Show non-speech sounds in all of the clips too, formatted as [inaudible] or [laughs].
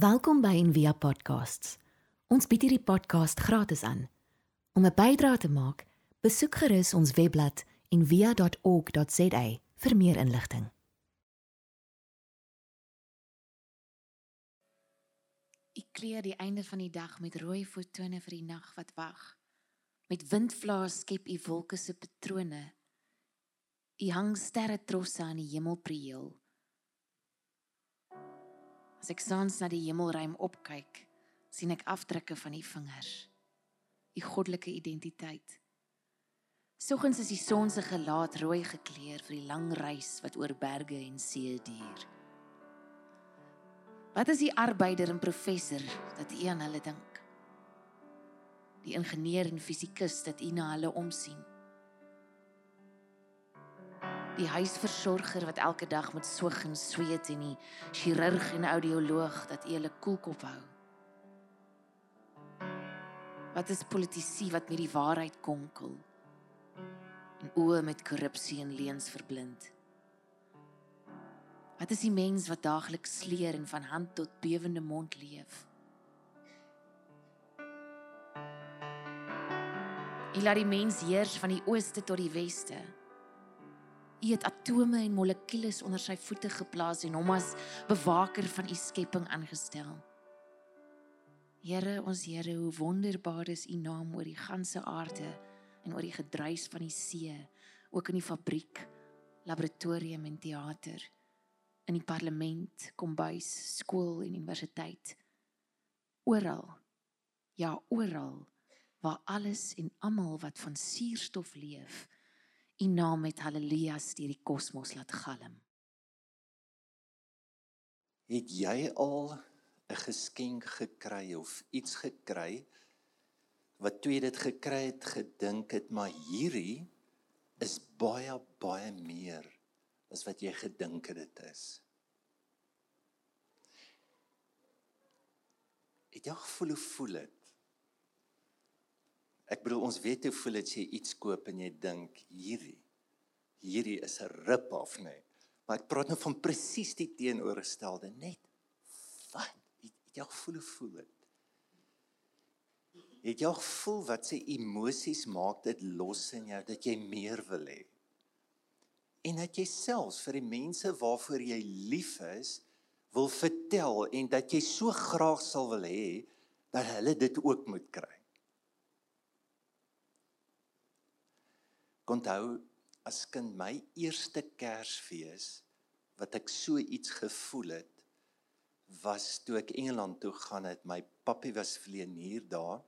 Welkom by Envia Podcasts. Ons bied hierdie podcast gratis aan. Om 'n bydrae te maak, besoek gerus ons webblad en via.org.za vir meer inligting. Ek kleur die einde van die dag met rooi fotone vir die nag wat wag. Met windvlae skep u wolke se patrone. U hang sterre trosse aan die hemelprieel. As ek saans na die hemelruim opkyk, sien ek afdrukke van u vingers. U goddelike identiteit. Soggens is die son se gelaat rooi gekleur vir die lang reis wat oor berge en see duur. Wat is die arbeider en professor dat u aan hulle dink? Die ingenieur en fisikus dat u na hulle omsien. Die huisversorger wat elke dag met soeg en sweet en die chirurg en audioloog dat u hulle koelkop hou. Wat is politici wat met die waarheid konkel? en oë met korrupsie en leuns verblind. Wat is die mens wat daagliks sleer en van hand tot bewende mond leef? Hy laat die mens heers van die ooste tot die weste. Het atome en molekules onder sy voete geplaas en hom as bewaker van u skepping aangestel. Here, ons Here, hoe wonderbaar is u naam oor die ganse aarde en oor die gedruis van die see, ook in die fabriek, laboratorium en teater, in die parlement, kombuis, skool en universiteit. Oral. Ja, oral waar alles en almal wat van suurstof leef, u naam met haleluja deur die kosmos laat galm. Het jy al 'n geskenk gekry of iets gekry wat toe jy dit gekry het gedink het maar hierdie is baie baie meer as wat jy gedink het dit is. Ek dink voel hoe voel dit? Ek bedoel ons weet hoe voel dit as jy iets koop en jy dink hierdie hierdie is 'n rip af nê. Nee. Maar ek praat nou van presies die teenoorgestelde net. Wat? Ek dink voel hoe voel dit? Het jy gevoel wat se emosies maak dit los in jou dat jy meer wil hê? En dat jy selfs vir die mense waarvoor jy lief is, wil vertel en dat jy so graag sal wil hê dat hulle dit ook moet kry. Onthou as kind my eerste Kersfees wat ek so iets gevoel het was toe ek Engeland toe gaan het my pappie was vleienier daar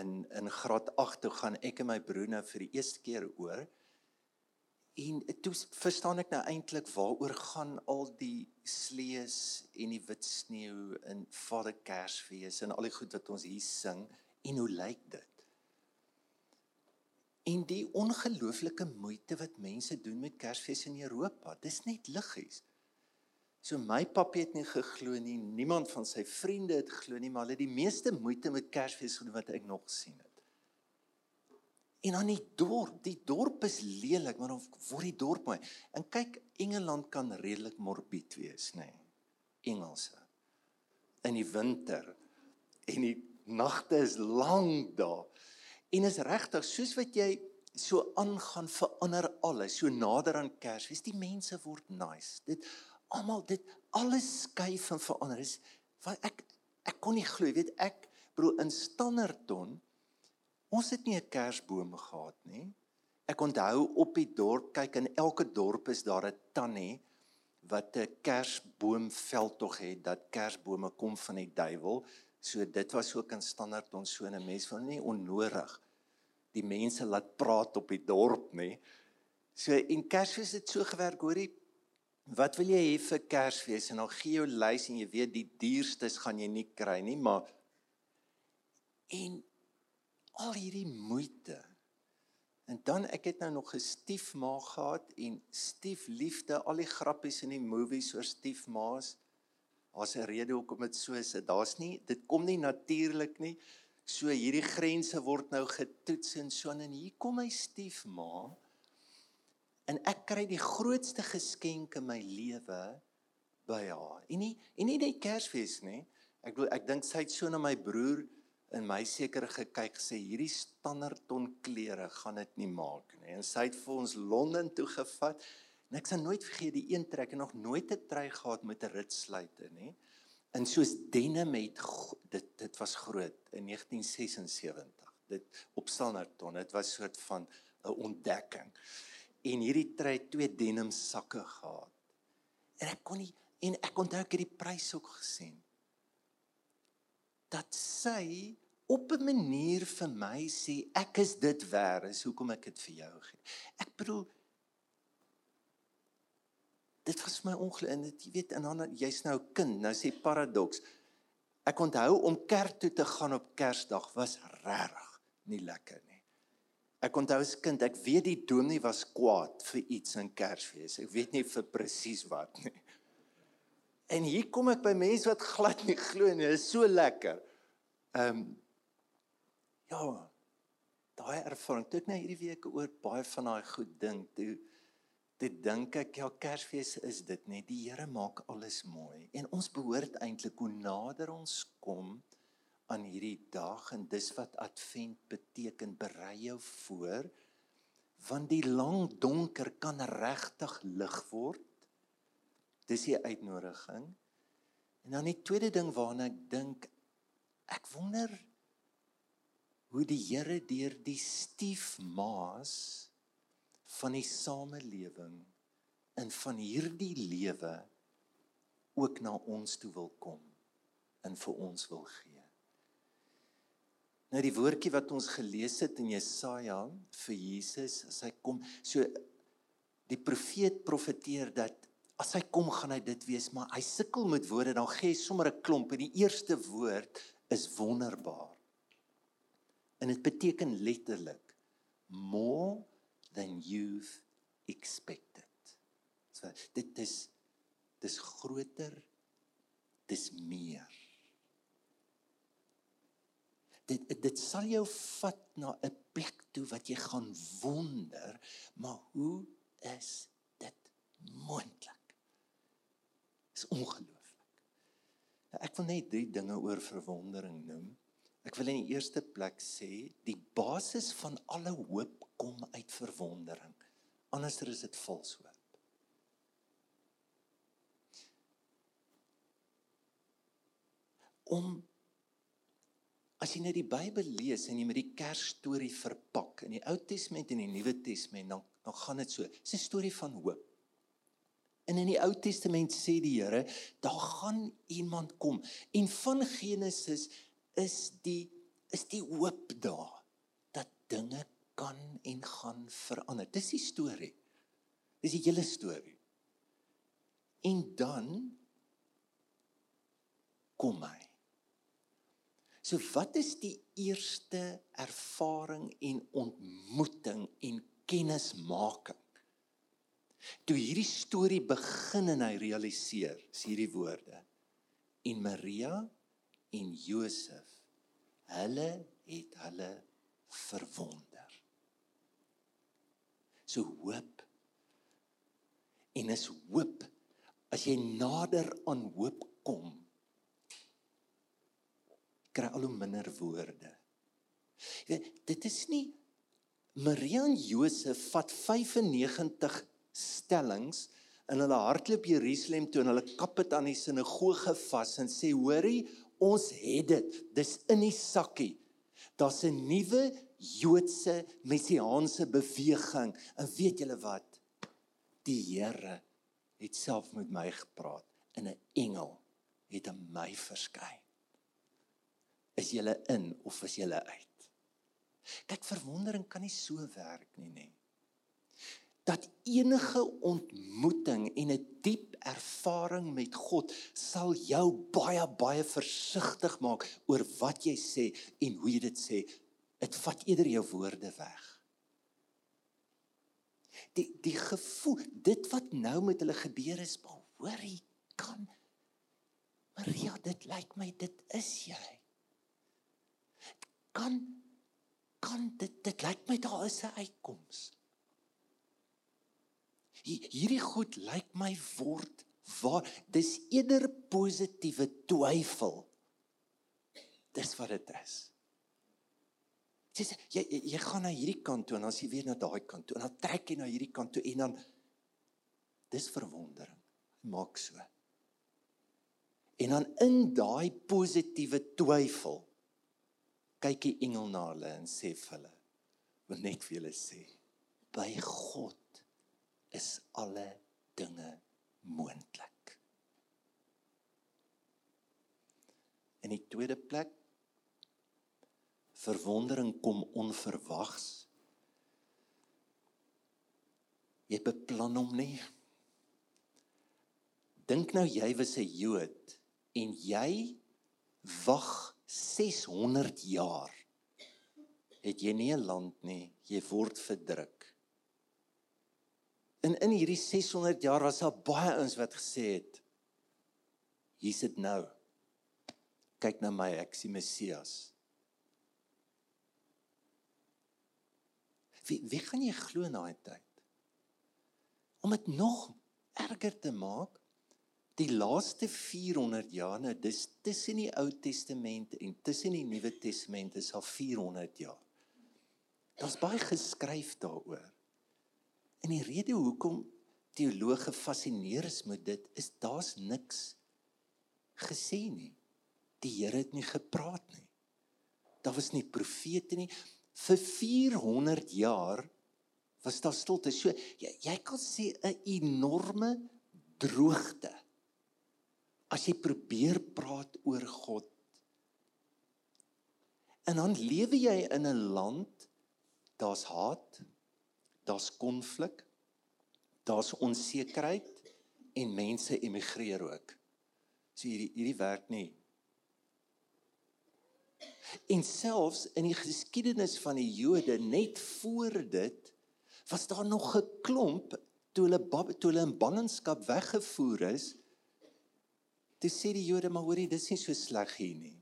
in in graad 8 toe gaan ek en my broer nou vir die eerste keer oor. En toe verstaan ek nou eintlik waaroor gaan al die slees en die wit sneeu in Vader Kersfees en al die goed wat ons hier sing en hoe lyk dit? En die ongelooflike moeite wat mense doen met Kersfees in Europa, dis net liggies. So my pappa het nie geglo nie, niemand van sy vriende het geglo nie, maar hulle het die meeste moeite met Kersfees gedoen wat ek nog gesien het. En dan die dorp, die dorp is lelik, maar dan word die dorp mooi. En kyk, Engeland kan redelik morbied wees, nê. Nee. Engelse. In die winter en die nagte is lank daar. En is regtig soos wat jy so aangaan verander alles so nader aan Kersfees. Die mense word nice. Dit almal dit alles skuif en verander is wat ek ek kon nie glo weet ek bro in Standerton ons het nie 'n kersboom gehad nie ek onthou op die dorp kyk in elke dorp is daar 'n tannie wat 'n kersboomveld tog het dat kersbome kom van die duiwel so dit was ook in Standerton so 'n mens van nie onnodig die mense laat praat op die dorp nê so en kersfees het so gewerk hoorie Wat wil jy hê vir Kersfees en dan gee jou lys en jy weet die duurstes gaan jy nie kry nie, maar en al hierdie moeite. En dan ek het nou nog 'n stiefma gehad en stiefliefde, al die grappies in die movies oor stiefmaas. Daar's 'n rede hoekom dit so is. Daar's nie dit kom nie natuurlik nie. So hierdie grense word nou getoets en so en hier kom my stiefma en ek kry die grootste geskenk in my lewe by haar. En nie en nie net Kersfees nie. Ek bedoel ek dink sy het so na my broer en my seker gekyk sê hierdie standaardton klere gaan dit nie maak nie. En sy het vir ons Londen toe gevat. En ek sal nooit vergeet die een trek en nog nooit 'n trui gehad met 'n ritsluiter nie. En soos denim het dit dit was groot in 1976. Dit op standaardton. Dit was soort van 'n ontdekking. En hierdie trui twee denim sakke gehad. En ek kon nie en ek onthou ek het die prys ook gesien dat sy op 'n manier vir my sê ek is dit werd is hoekom ek dit vir jou gee. Ek bedoel dit was my ongelukkig jy weet en dan jy's nou 'n kind nou sê paradoks ek onthou om kerk toe te gaan op Kersdag was regtig nie lekker nie. Ek onthou as kind ek weet die dominee was kwaad vir iets in Kersfees. Ek weet nie vir presies wat nie. En hier kom ek by mense wat glad nie glo nie. Dit is so lekker. Ehm um, ja, daai ervaring. Toe ek nou hierdie week oor baie van daai goed dink, toe dit dink ek ja, Kersfees is dit net. Die Here maak alles mooi. En ons behoort eintlik hoe nader ons kom aan hierdie dag en dis wat advent beteken, berei jou voor want die lang donker kan regtig lig word. Dis die uitnodiging. En dan die tweede ding waarna ek dink, ek wonder hoe die Here deur die stiefmaas van die samelewing in van hierdie lewe ook na ons toe wil kom en vir ons wil gee. Nou die woordjie wat ons gelees het in Jesaja vir Jesus as hy kom, so die profeet profeteer dat as hy kom gaan hy dit wees, maar hy sukkel met woorde, dan gee hy sommer 'n klomp en die eerste woord is wonderbaar. En dit beteken letterlik more than you've expected. So dit is dis groter dis meer. Dit dit sal jou vat na 'n plek toe wat jy gaan wonder, maar hoe is dit moontlik? Dis ongelooflik. Ek wil net drie dinge oor verwondering noem. Ek wil in die eerste plek sê die basis van alle hoop kom uit verwondering. Anderser is dit vals hoop. Om as jy net die Bybel lees en jy met die Kersstorie verpak in die Ou Testament en die Nuwe Testament dan dan gaan dit so. Dis 'n storie van hoop. En in die Ou Testament sê die Here, daar gaan iemand kom. En van Genesis is die is die hoop daar dat dinge kan en gaan verander. Dis die storie. Dis die hele storie. En dan kom hy. So wat is die eerste ervaring en ontmoeting en kennismaking? Toe hierdie storie begin en hy realiseer, is hierdie woorde. En Maria en Josef hulle het hulle verwonder. So hoop en is hoop as jy nader aan hoop kom kry al hoe minder woorde. Weet dit is nie Maria en Josef vat 95 stellings in hulle hardloop Jerusalem toe en hulle kap dit aan die sinagoge vas en sê hoorie Ons het dit. Dis in die sakkie. Daar's 'n nuwe Joodse messiaanse beweging. En weet julle wat? Die Here het self met my gepraat in 'n engel het aan my verskyn. Is jy in of is jy uit? Kyk, verwondering kan nie so werk nie, nê. Dat enige ontmoeting en 'n diep ervaring met God sal jou baie baie versigtig maak oor wat jy sê en hoe jy dit sê. Dit vat eerder jou woorde weg. Die die gevoel, dit wat nou met hulle gebeur is, hoor jy kan Maria, dit lyk my dit is jy. Kan kan dit dit lyk my daar is 'n uitkoms hierdie goed lyk my word waar dis eerder positiewe twyfel Dis wat dit is. Jy sê jy, jy gaan na hierdie kant toe en dan jy weer na daai kant toe en dan trek jy na hierdie kant toe en dan dis verwondering. Maak so. En dan in daai positiewe twyfel kyk die engel na hulle en sê vir hulle wil net vir julle sê by God is alle dinge moontlik. In die tweede plek verwondering kom onverwags. Jy beplan hom nie. Dink nou jy was 'n Jood en jy wag 600 jaar. Het jy nie 'n land nie, jy word verdruk. En in hierdie 600 jaar was daar baie ouens wat gesê het hier sit nou. Kyk na my, ek is die Messias. Wie wie gaan jy glo in daai tyd? Om dit nog erger te maak, die laaste 400 jaar, nou dis tussen die Ou Testament en tussen die Nuwe Testament is al 400 jaar. Daar's baie geskryf daaroor. En die rede hoekom teoloë gefassineer is met dit is daar's niks gesê nie. Die Here het nie gepraat nie. Daar was nie profete nie vir 400 jaar was daar stilte. So jy, jy kan sê 'n enorme droogte. As jy probeer praat oor God. En dan lewe jy in 'n land daar's haat, daar's konflik, daar's onsekerheid en mense emigreer ook. So hierdie hierdie werk nie En selfs in die geskiedenis van die Jode net voor dit was daar nog 'n klomp toe hulle toe hulle in ballingskap weggevoer is. Toe sê die Jode maar hoorie dis nie so sleg hier nie.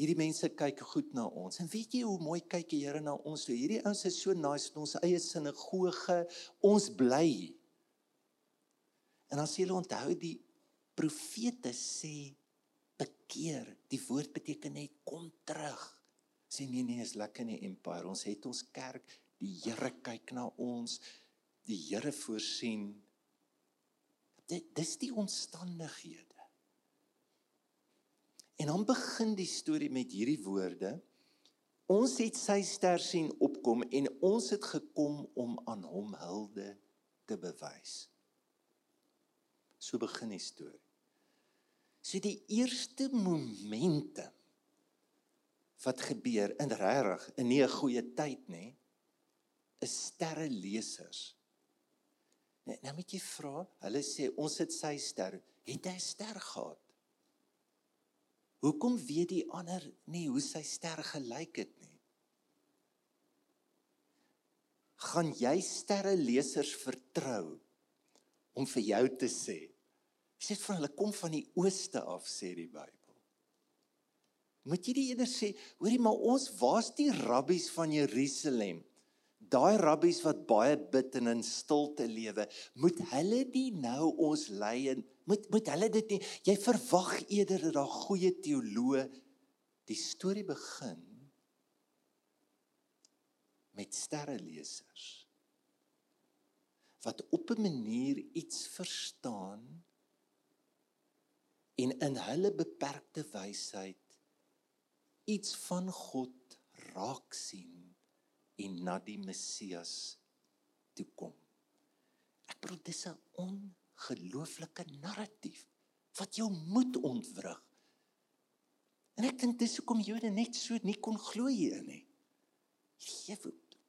Hierdie mense kyk goed na ons. En weet jy hoe mooi kyk die Here na ons? So hierdie ouens is so nice in ons eie sinagoge. Ons bly. En as jy onthou die profete sê bekeer. Die woord beteken net kom terug. Sê nee nee, is lekker in die empire. Ons het ons kerk. Die Here kyk na ons. Die Here voorsien. Dit dis die omstandighede. En dan begin die storie met hierdie woorde. Ons het sy ster sien opkom en ons het gekom om aan hom hulde te bewys. So begin die storie. So die eerste momente wat gebeur in regtig in nie 'n goeie tyd nê is sterre lesers. Nou, nou moet jy vra, hulle sê ons het sy ster, het hy 'n ster gehad? Hoekom weet die ander nie hoe sy ster gelyk het nie? Gaan jy sterre lesers vertrou om vir jou te sê sê vir hulle kom van die ooste af sê die Bybel. Moet jy die eerder sê, hoorie maar ons waar's die rabbies van Jerusalem? Daai rabbies wat baie bid en in stilte lewe, moet hulle die nou ons lei en moet moet hulle dit nie jy verwag eerder dat daar goeie teoloë die storie begin met sterrelesers wat op 'n manier iets verstaan en in hulle beperkte wysheid iets van God raak sien en na die Messias toe kom. Ek bedoel dis 'n ongelooflike narratief wat jou moet ontwrig. En ek dink dis hoekom Jode net so nie kon glo hierin nie. Jy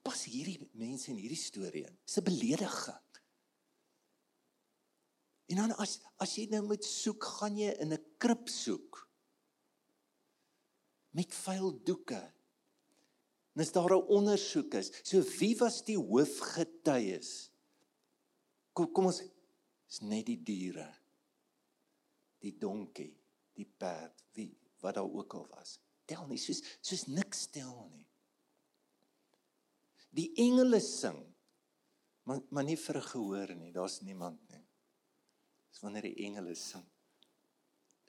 pas hierdie mense in hierdie storie in. Dis 'n belediging. En dan as as jy nou moet soek, gaan jy in 'n krib soek. Met vuil doeke. En as daar 'n ondersoek is, so wie was die hoofgetuies? Kom kom ons is net die diere. Die donkie, die perd, wie wat daar ook al was. Tel nie soos soos niks tel nie. Die engele sing. Maar maar nie vir gehoor nie, daar's niemand nie is wanneer die engele sing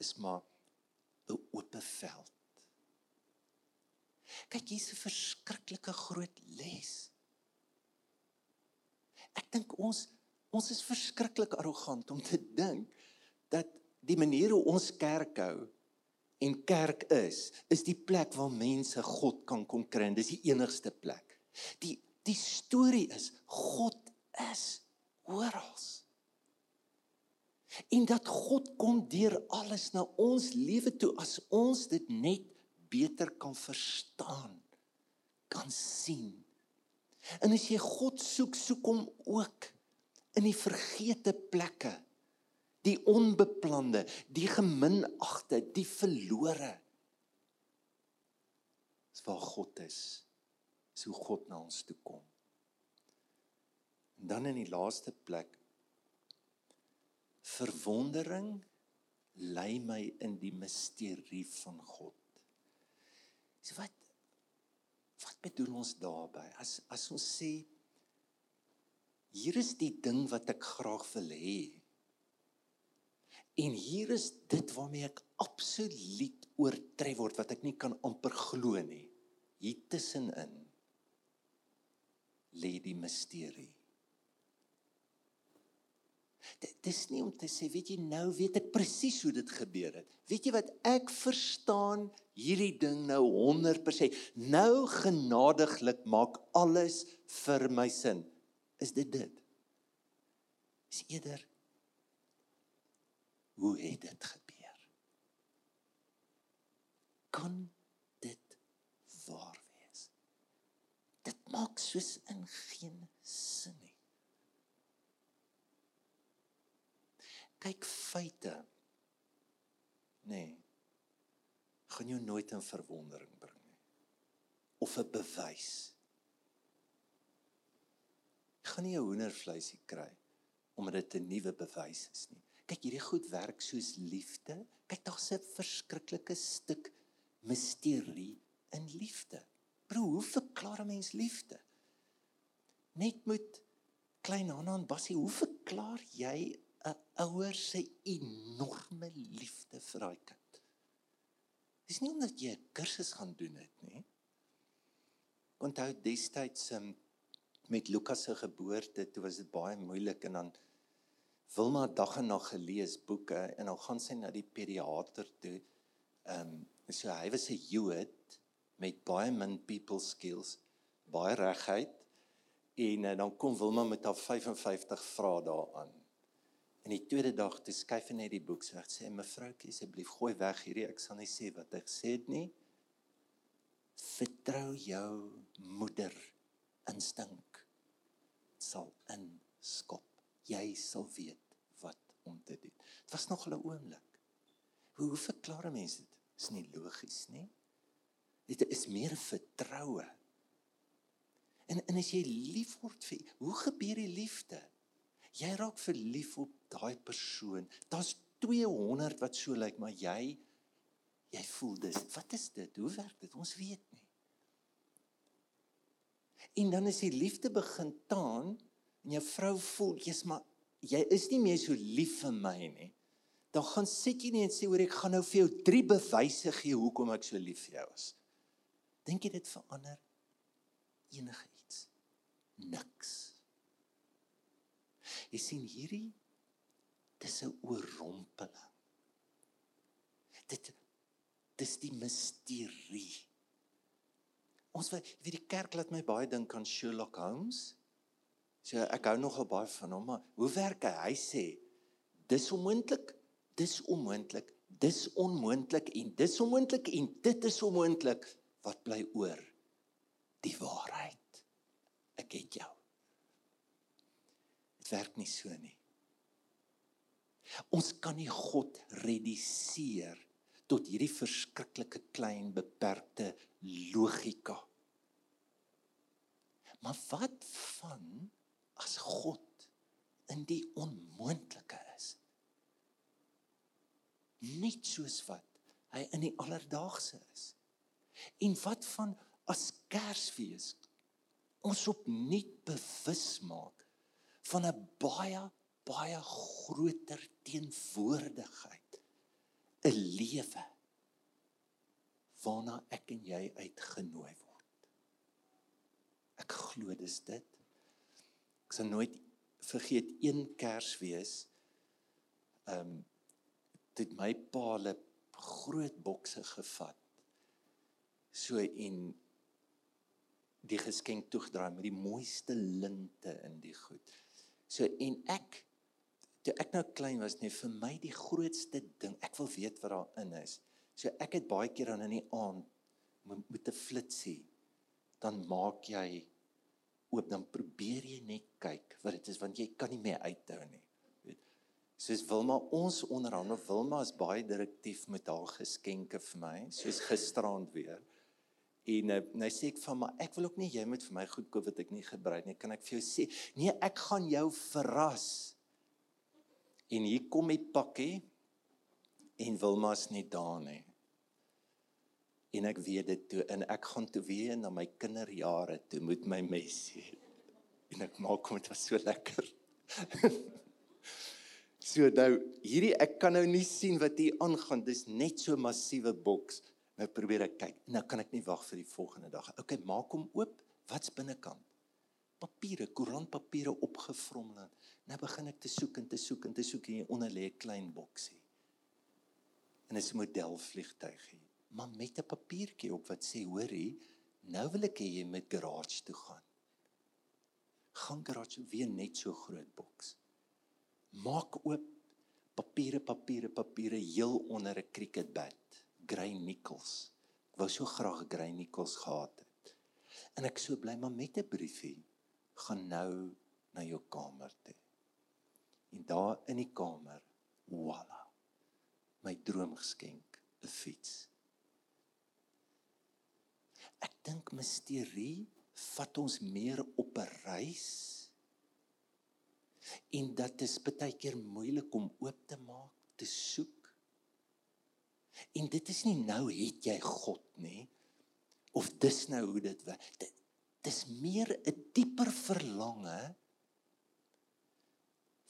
is maar 'n oop veld. Kyk, hier's 'n verskriklike groot les. Ek dink ons ons is verskriklik arrogant om te dink dat die manier hoe ons kerk hou en kerk is, is die plek waar mense God kan kom kry dis die enigste plek. Die die storie is God is oral. En dat God kom deur alles na ons lewe toe as ons dit net beter kan verstaan, kan sien. En as jy God soek, soek hom ook in die vergete plekke, die onbeplande, die geminagte, die verlore. Dis waar God is. Dis hoe God na ons toe kom. En dan in die laaste plek verwondering lei my in die misterie van God. So wat wat bedoel ons daarby? As as ons sê hier is die ding wat ek graag wil hê. En hier is dit waarmee ek absoluut oortref word wat ek nie kan amper glo nie. Hier tussenin lê die misterie. Dit is nie om te sê, weet jy, nou weet ek presies hoe dit gebeur het. Weet jy wat ek verstaan hierdie ding nou 100%. Nou genadiglik maak alles vir my sin. Is dit dit? Is eerder hoe het dit gebeur? Kan dit waar wees? Dit maak soos in geen sin nie. kyk feite nee, gaan jou nooit in verwondering bring nie of 'n bewys gaan nie 'n hoendervleisie kry omdat dit 'n nuwe bewys is nie kyk hierdie goed werk soos liefde kyk daar's 'n verskriklike stuk misterie in liefde bro hoe verklaar 'n mens liefde net met klein Hanna en Bassie hoe verklaar jy 'n ouer se enorme liefde vir daai kind. Dis nie omdat jy 'n kursus gaan doen het nie. Onthou destyds um, met Lukas se geboorte, toe was dit baie moeilik en dan Wilma dag en nag gelees boeke en dan gaan sy na die pediater toe. Ehm um, so hy was 'n Jood met baie min people skills, baie regheid en uh, dan kom Wilma met haar 55 vrae daaraan. En die tweede dag toe skuif hy net die boek weg sê mevroukie asseblief gooi weg hierdie ek sal nie sê wat ek sê dit nie. Vertrou jou moeder instink sal inskop. Jy sal weet wat om te doen. Dit was nog 'n oomblik. Hoe hoe verklaar mense dit? Is nie logies nie. Dit is meer vertroue. En en as jy lief word vir hoe gebeur die liefde? Jy raak verlief op daai persoon. Daar's 200 wat so lyk, maar jy jy voel dis. Wat is dit? Hoe werk dit? Ons weet nie. En dan as die liefde begin taan en jou vrou voel, jy's maar jy is nie meer so lief vir my nie. Dan gaan sit jy nie en sê hoor ek gaan nou vir jou drie bewyse gee hoekom ek so lief vir jou is. Dink jy dit verander enigiets? Niks. Jy sien hierdie dis 'n oorrompeling. Dit dis die misterie. Ons weet die kerk laat my baie dink aan Sherlock Holmes. So ek hou nogal baie van hom, maar hoe werk hy? Hy sê dis onmoontlik, dis onmoontlik, dis onmoontlik en dis onmoontlik en dit is onmoontlik. Wat bly oor? Die waarheid. Ek het jou. Dit werk nie so nie. Ons kan nie God reduseer tot hierdie verskriklike klein beperkte logika. Maar wat van as God in die onmoontlike is? Net soos wat hy in die alledaagse is. En wat van as Kersfees ons opnuut bewus maak van 'n baie baie groter teenwoordigheid 'n lewe waarna ek en jy uitgenooi word. Ek glo dis dit. Ek sal nooit vergeet een Kersfees. Ehm um, dit my pa hulle groot bokse gevat. So en die geskenk toegedraai met die mooiste linte in die goed. So en ek toe ek nou klein was net vir my die grootste ding, ek wil weet wat daarin is. So ek het baie keer dan in die aand met 'n flitsie dan maak jy oop dan probeer jy net kyk wat dit is want jy kan nie meer uithou nie. Weet. Soos Wilma ons onderhande Wilma is baie direktief met haar geskenke vir my, soos gisterand weer. En uh, nou sê ek van maar ek wil ook nie jy moet vir my goed koop wat ek nie gebruik nie. Kan ek vir jou sê, nee, ek gaan jou verras. En hier kom die pakkie en Wilma's nie daar nie. En ek weet dit toe en ek gaan toe weer na my kinderjare toe met my messie. En ek maak hom dit was so lekker. [laughs] So nou hierdie ek kan nou nie sien wat hier aangaan. Dis net so massiewe boks. Nou probeer ek kyk. Nou kan ek nie wag vir die volgende dag. Okay maak hom oop. Wat's binnekant? Papiere koerantpapiere opgevrommel nou begin ek te soek en te soek en te soek. Hier onder lê 'n klein boksie is 'n modelvliegtuigie maar met 'n papiertjie op wat sê hoorie nou wil ek hê jy moet garage toe gaan. Gaan garage weer net so groot boks. Maak oop. Papiere papiere papiere heel onder 'n cricket bat grey nickels ek wou so graag grey nickels gehad het. En ek so bly maar met 'n briefie. Gaan nou na jou kamer toe. En daar in die kamer voilà my droomgeskenk 'n fiets Ek dink misterie vat ons meer op 'n reis. En dit is baie keer moeilik om oop te maak, te soek. En dit is nie nou het jy God nie of dis nou hoe dit werk. Dit dis meer 'n dieper verlange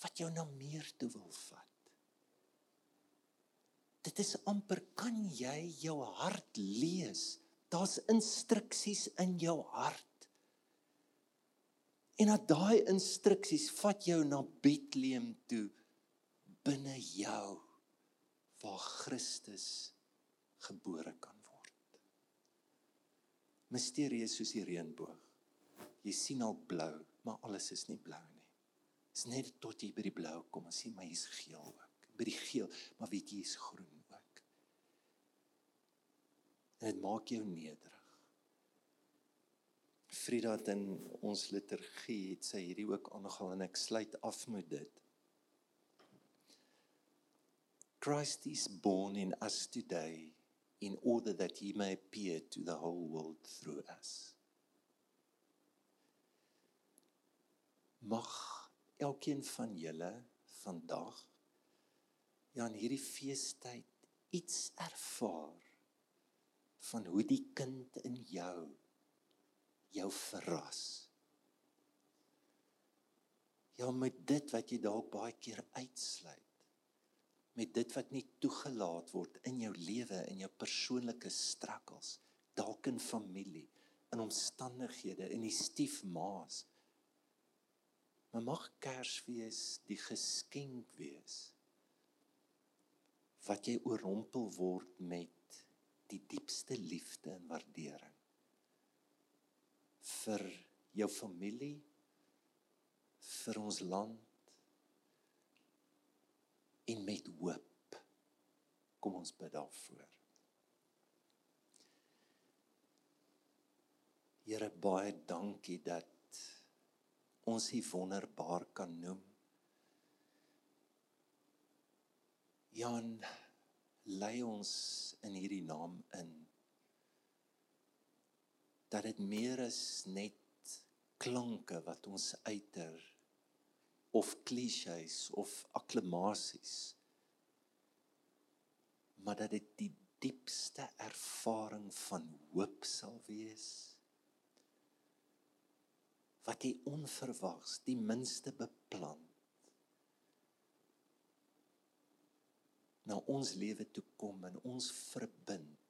wat jou na meer toe wil vat. Dit is amper kan jy jou hart lees daar's instruksies in jou hart. En dat daai instruksies vat jou na Bethlehem toe binne jou waar Christus gebore kan word. Misterieus soos die reënboog. Jy sien al blou, maar alles is nie blou nie. Dis net tot jy by die blou kom, as jy maar hier's geel ook. By die geel, maar weet jy is groen en dit maak jou nederig. Frida het in ons liturgie het sy hierdie ook aangehaal en ek sluit af met dit. Christ is born in us today in order that he may appear to the whole world through us. Mag elkeen van julle vandag ja in hierdie feestyd iets ervaar van hoe die kind in jou jou verras. Ja met dit wat jy dalk baie keer uitsluit. Met dit wat nie toegelaat word in jou lewe in jou persoonlike struggles, dalk in familie, in omstandighede, in die stiefmaas. Maar mag Kersfees die geskenk wees wat jy oorrompel word met die diepste liefde en waardering vir jou familie vir ons land en met hoop. Kom ons bid daarvoor. Here baie dankie dat ons U wonderbaar kan noem. Jan lei ons in hierdie naam in dat dit meer is net klanke wat ons uiter of klisjées of akklamasies maar dat dit die diepste ervaring van hoop sal wees wat jy onverwags die minste beplan na ons lewe toe kom en ons verbind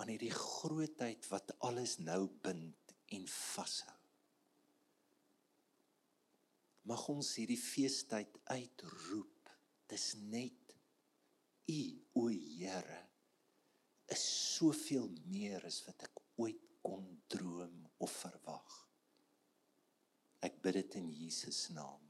aan hierdie grootheid wat alles nou bind en vashou. Mag ons hierdie feestyd uitroep. Dis net U, o Here, is soveel meer as wat ek ooit kon droom of verwag. Ek bid dit in Jesus naam.